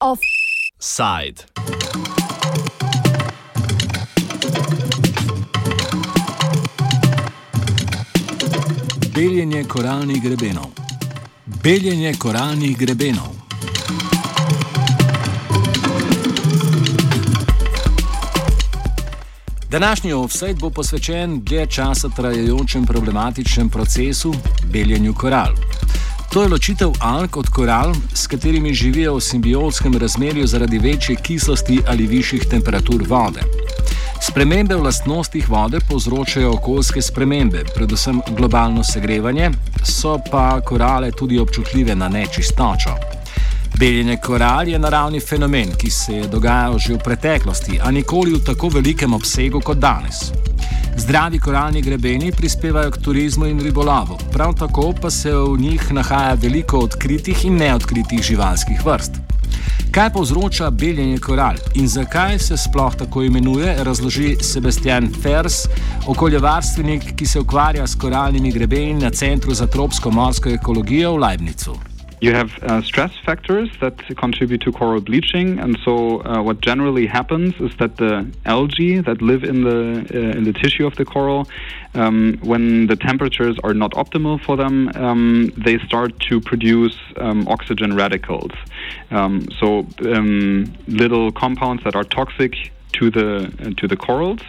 Offside. Beljenje koralnih grebenov. Beljenje koralnih grebenov. Današnji offset bo posvečen dlje časa trajajočem problematičnem procesu beljenju koral. To je ločitev alg od koral, s katerimi živijo v simbiotskem razmerju zaradi večje kislosti ali višjih temperatur vode. Spremembe v lastnostih vode povzročajo okoljske spremembe, predvsem globalno segrevanje, so pa korale tudi občutljive na nečistočo. Beljenje koral je naravni fenomen, ki se je dogajal že v preteklosti, a nikoli v tako velikem obsegu kot danes. Zdravi koralni grebeni prispevajo k turizmu in ribolovu, prav tako pa se v njih nahaja veliko odkritih in neodkritih živalskih vrst. Kaj povzroča beljenje koral in zakaj se sploh tako imenuje, razloži Sebastian Fers, okoljevarstvenik, ki se ukvarja s koralnimi grebeni na Centru za tropsko morsko ekologijo v Leibnicu. You have uh, stress factors that contribute to coral bleaching, and so uh, what generally happens is that the algae that live in the uh, in the tissue of the coral, um, when the temperatures are not optimal for them, um, they start to produce um, oxygen radicals. Um, so um, little compounds that are toxic to the uh, to the corals.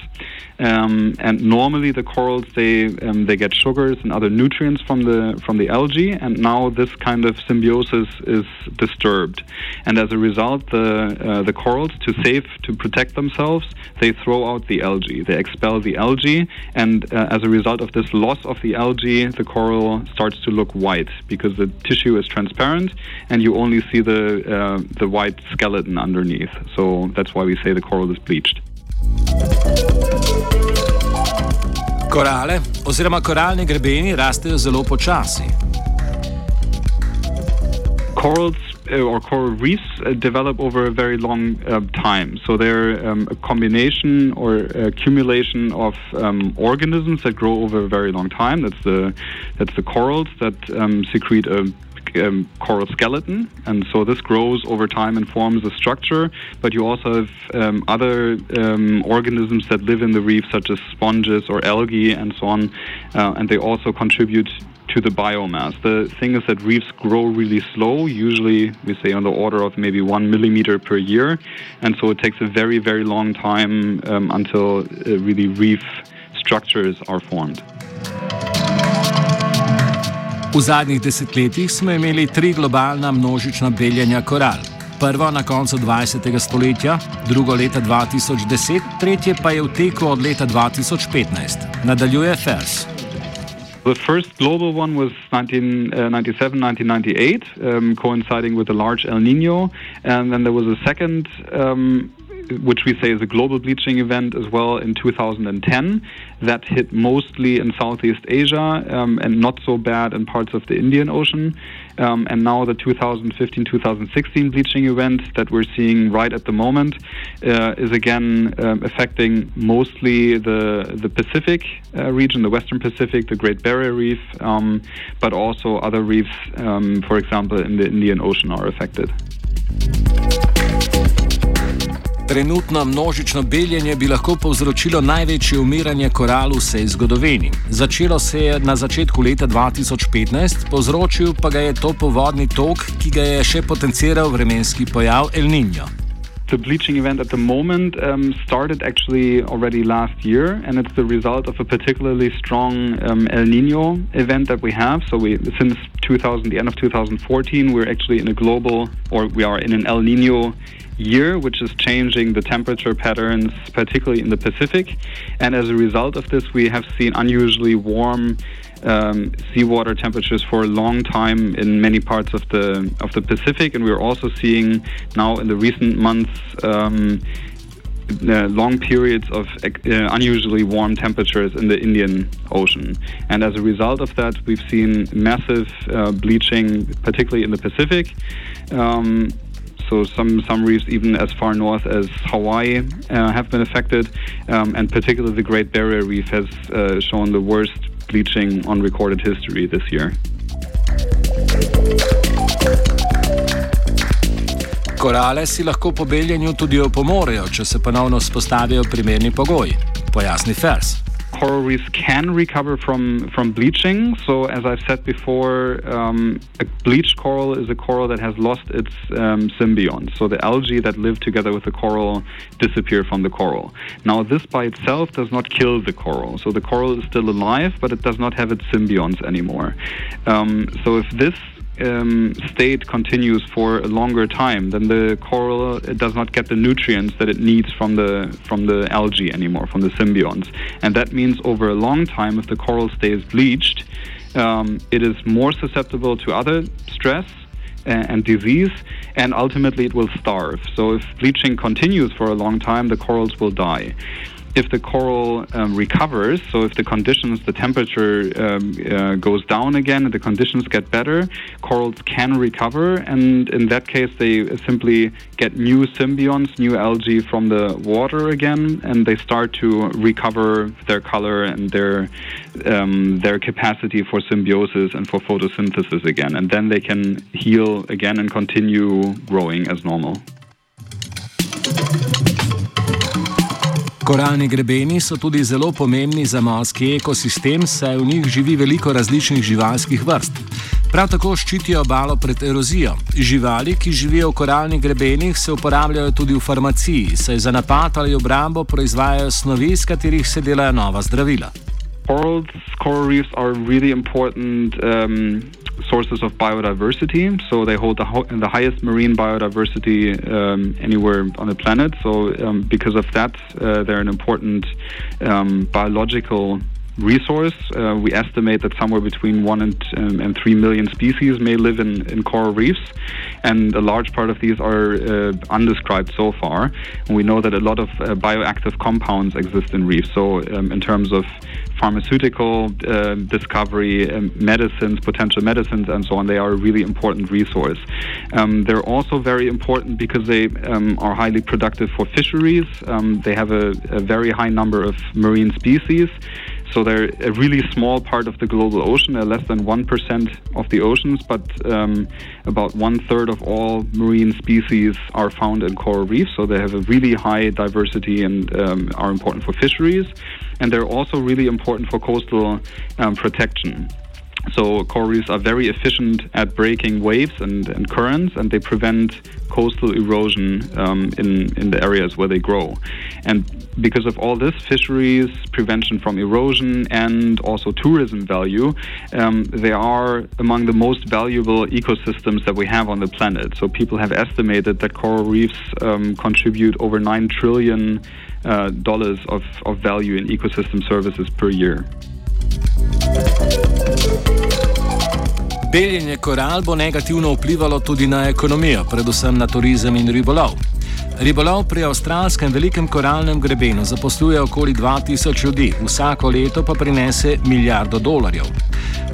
Um, and normally the corals they um, they get sugars and other nutrients from the from the algae, and now this kind of symbiosis is disturbed, and as a result, the uh, the corals to save to protect themselves, they throw out the algae, they expel the algae, and uh, as a result of this loss of the algae, the coral starts to look white because the tissue is transparent, and you only see the uh, the white skeleton underneath. So that's why we say the coral is bleached. Korale oziroma koralni grebeni rastejo zelo počasi. Corals uh, or coral reefs uh, develop over a very long uh, time. So they're um, a combination or accumulation of um, organisms that grow over a very long time. That's the that's the corals that um, secrete a um, coral skeleton, and so this grows over time and forms a structure. But you also have um, other um, organisms that live in the reef, such as sponges or algae and so on, uh, and they also contribute to the biomass. The thing is that reefs grow really slow, usually we say on the order of maybe one millimeter per year, and so it takes a very, very long time um, until uh, really reef structures are formed. V zadnjih desetletjih smo imeli tri globalna množična beljenja koral. Prvo na koncu 20. stoletja, drugo leta 2010, tretje pa je v teku od leta 2015. Nadaljuje Fers. The first global one was 1997, uh, 1998, um, coinciding with the large El Nino. And then there was a second um, which we say is a global bleaching event as well in 2010 that hit mostly in Southeast Asia um, and not so bad in parts of the Indian Ocean. Um, and now the 2015 2016 bleaching event that we're seeing right at the moment uh, is again um, affecting mostly the, the Pacific uh, region, the Western Pacific, the Great Barrier Reef, um, but also other reefs, um, for example, in the Indian Ocean, are affected. Trenutno množično beljenje bi lahko povzročilo največje umiranje koral v vsej zgodovini. Začelo se je na začetku leta 2015, povzročil pa ga je to povodni tok, ki ga je še potenciral vremenski pojav El Niño. The bleaching event at the moment um, started actually already last year, and it's the result of a particularly strong um, El Nino event that we have. So, we since 2000, the end of 2014, we're actually in a global, or we are in an El Nino year, which is changing the temperature patterns, particularly in the Pacific. And as a result of this, we have seen unusually warm um, seawater temperatures for a long time in many parts of the of the Pacific, and we're also seeing now in the recent months. Um, uh, long periods of uh, unusually warm temperatures in the Indian Ocean. And as a result of that, we've seen massive uh, bleaching, particularly in the Pacific. Um, so some some reefs even as far north as Hawaii uh, have been affected, um, and particularly the Great Barrier Reef has uh, shown the worst bleaching on recorded history this year. Korale si lahko po beljenju tudi opomorejo, če se ponovno spostavijo primerni pogoji, pojasni Fers. Coral reefs can recover from, from bleaching. So, as I've said before, um, a bleached coral is a coral that has lost its um, symbionts. So, the algae that live together with the coral disappear from the coral. Now, this by itself does not kill the coral. So, the coral is still alive, but it does not have its symbionts anymore. Um, so, if this um, state continues for a longer time, then the coral does not get the nutrients that it needs from the from the algae anymore, from the symbionts, and that means over a long time, if the coral stays bleached, um, it is more susceptible to other stress and disease, and ultimately it will starve. So if bleaching continues for a long time, the corals will die if the coral um, recovers, so if the conditions, the temperature um, uh, goes down again and the conditions get better, corals can recover, and in that case, they simply get new symbionts, new algae from the water again, and they start to recover their color and their um, their capacity for symbiosis and for photosynthesis again, and then they can heal again and continue growing as normal. Koralni grebeni so tudi zelo pomembni za morski ekosistem, saj v njih živi veliko različnih živalskih vrst. Prav tako ščitijo obalo pred erozijo. Živali, ki živijo v koralnih grebenih, se uporabljajo tudi v farmaciji, saj za napad ali obrambo proizvajajo snovi, iz katerih se delajo nova zdravila. Corals, coral reefs are really important um, sources of biodiversity. So they hold the, ho- the highest marine biodiversity um, anywhere on the planet. So um, because of that, uh, they're an important um, biological resource. Uh, we estimate that somewhere between one and, um, and three million species may live in, in coral reefs, and a large part of these are uh, undescribed so far. And we know that a lot of uh, bioactive compounds exist in reefs. So, um, in terms of pharmaceutical uh, discovery, um, medicines, potential medicines, and so on, they are a really important resource. Um, they're also very important because they um, are highly productive for fisheries. Um, they have a, a very high number of marine species. So they're a really small part of the global ocean. They're less than 1% of the oceans, but um, about one third of all marine species are found in coral reefs. So they have a really high diversity and um, are important for fisheries. And they're also really important for coastal um, protection. So coral reefs are very efficient at breaking waves and, and currents, and they prevent coastal erosion um, in, in the areas where they grow. And because of all this, fisheries, prevention from erosion, and also tourism value, um, they are among the most valuable ecosystems that we have on the planet. So people have estimated that coral reefs um, contribute over $9 trillion dollars of, of value in ecosystem services per year. Beljenje koral bo negativno vplivalo tudi na ekonomijo, predvsem na turizem in ribolov. Ribolov pri avstralskem velikem koralnem grebenu zaposluje okoli 2000 ljudi, vsako leto pa prinese milijardo dolarjev.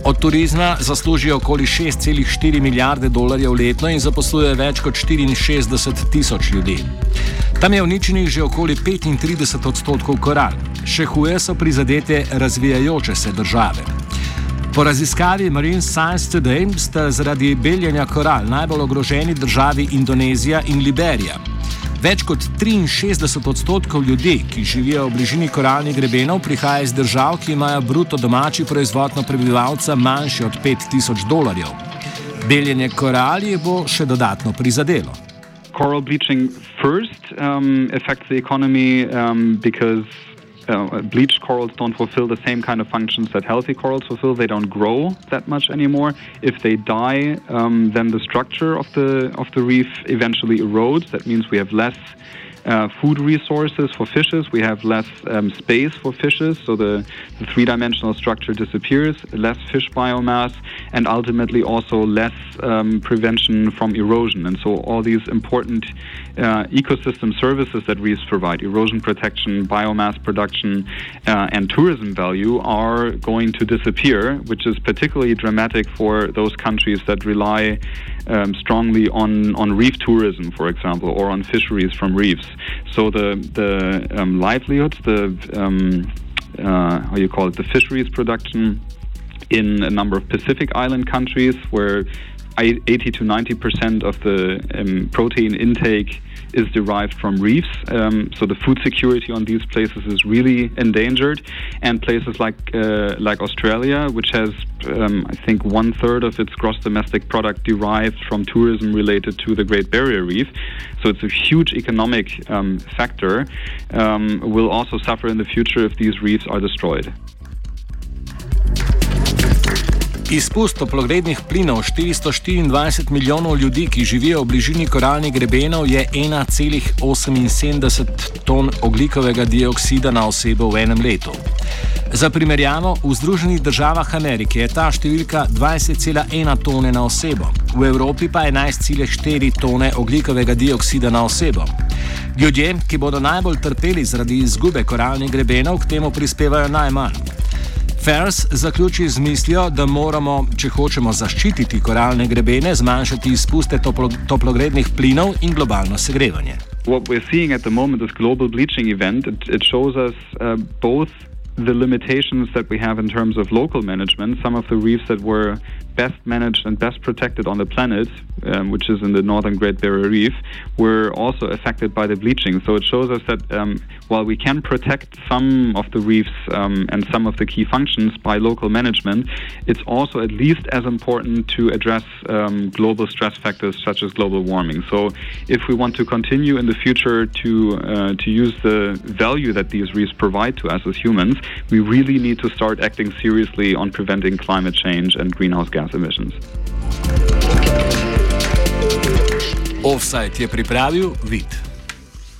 Od turizma zaslužijo okoli 6,4 milijarde dolarjev letno in zaposluje več kot 64 tisoč ljudi. Tam je uničenih že okoli 35 odstotkov koral. Še huje so prizadete razvijajoče se države. Po raziskavi Marine Science Today sta zaradi beljenja koral najbolj ogroženi državi Indonezija in Liberija. Več kot 63 odstotkov ljudi, ki živijo v bližini koralnih grebenov, prihaja iz držav, ki imajo bruto domači proizvod na prebivalca manjši od 5000 dolarjev. Beljenje korali bo še dodatno prizadelo. Coral bleaching first um, affects the economy um, because uh, bleached corals don't fulfill the same kind of functions that healthy corals fulfill. They don't grow that much anymore. If they die, um, then the structure of the of the reef eventually erodes. That means we have less uh, food resources for fishes. We have less um, space for fishes, so the, the three dimensional structure disappears, less fish biomass, and ultimately also less um, prevention from erosion. And so, all these important ecosystem services that reefs provide erosion protection, biomass production, uh, and tourism value are going to disappear, which is particularly dramatic for those countries that rely um, strongly on, on reef tourism, for example, or on fisheries from reefs. So the the um, livelihoods, the um, uh, how you call it, the fisheries production in a number of Pacific Island countries, where 80 to 90 percent of the um, protein intake is derived from reefs. Um, so the food security on these places is really endangered. And places like uh, like Australia, which has um, I think one third of its gross domestic product derived from tourism related to the Great Barrier Reef. So it's a huge economic um, factor. Um, will also suffer in the future if these reefs are destroyed. Izpust toplogrednih plinov 424 milijonov ljudi, ki živijo v bližini koralnih grebenov, je 1,78 ton oglikovega dioksida na osebo v enem letu. Za primerjavo, v Združenih državah Amerike je ta številka 20,1 tone na osebo, v Evropi pa 11,4 tone oglikovega dioksida na osebo. Ljudje, ki bodo najbolj trpeli zaradi izgube koralnih grebenov, k temu prispevajo najmanj. Fers zaključi z mislijo, da moramo, če hočemo zaščititi koralne grebene, zmanjšati izpuste toplo, toplogrednih plinov in globalno segrevanje. What we're seeing at the moment, this global bleaching event, it, it shows us uh, both the limitations that we have in terms of local management. Some of the reefs that were best managed and best protected on the planet, um, which is in the northern Great Barrier Reef, were also affected by the bleaching. So it shows us that um, while we can protect some of the reefs um, and some of the key functions by local management, it's also at least as important to address um, global stress factors such as global warming. So if we want to continue in the future to uh, to use the value that these reefs provide to us as humans, we really need to start acting seriously on preventing climate change and greenhouse gas emissions. Offside je pripravil vid.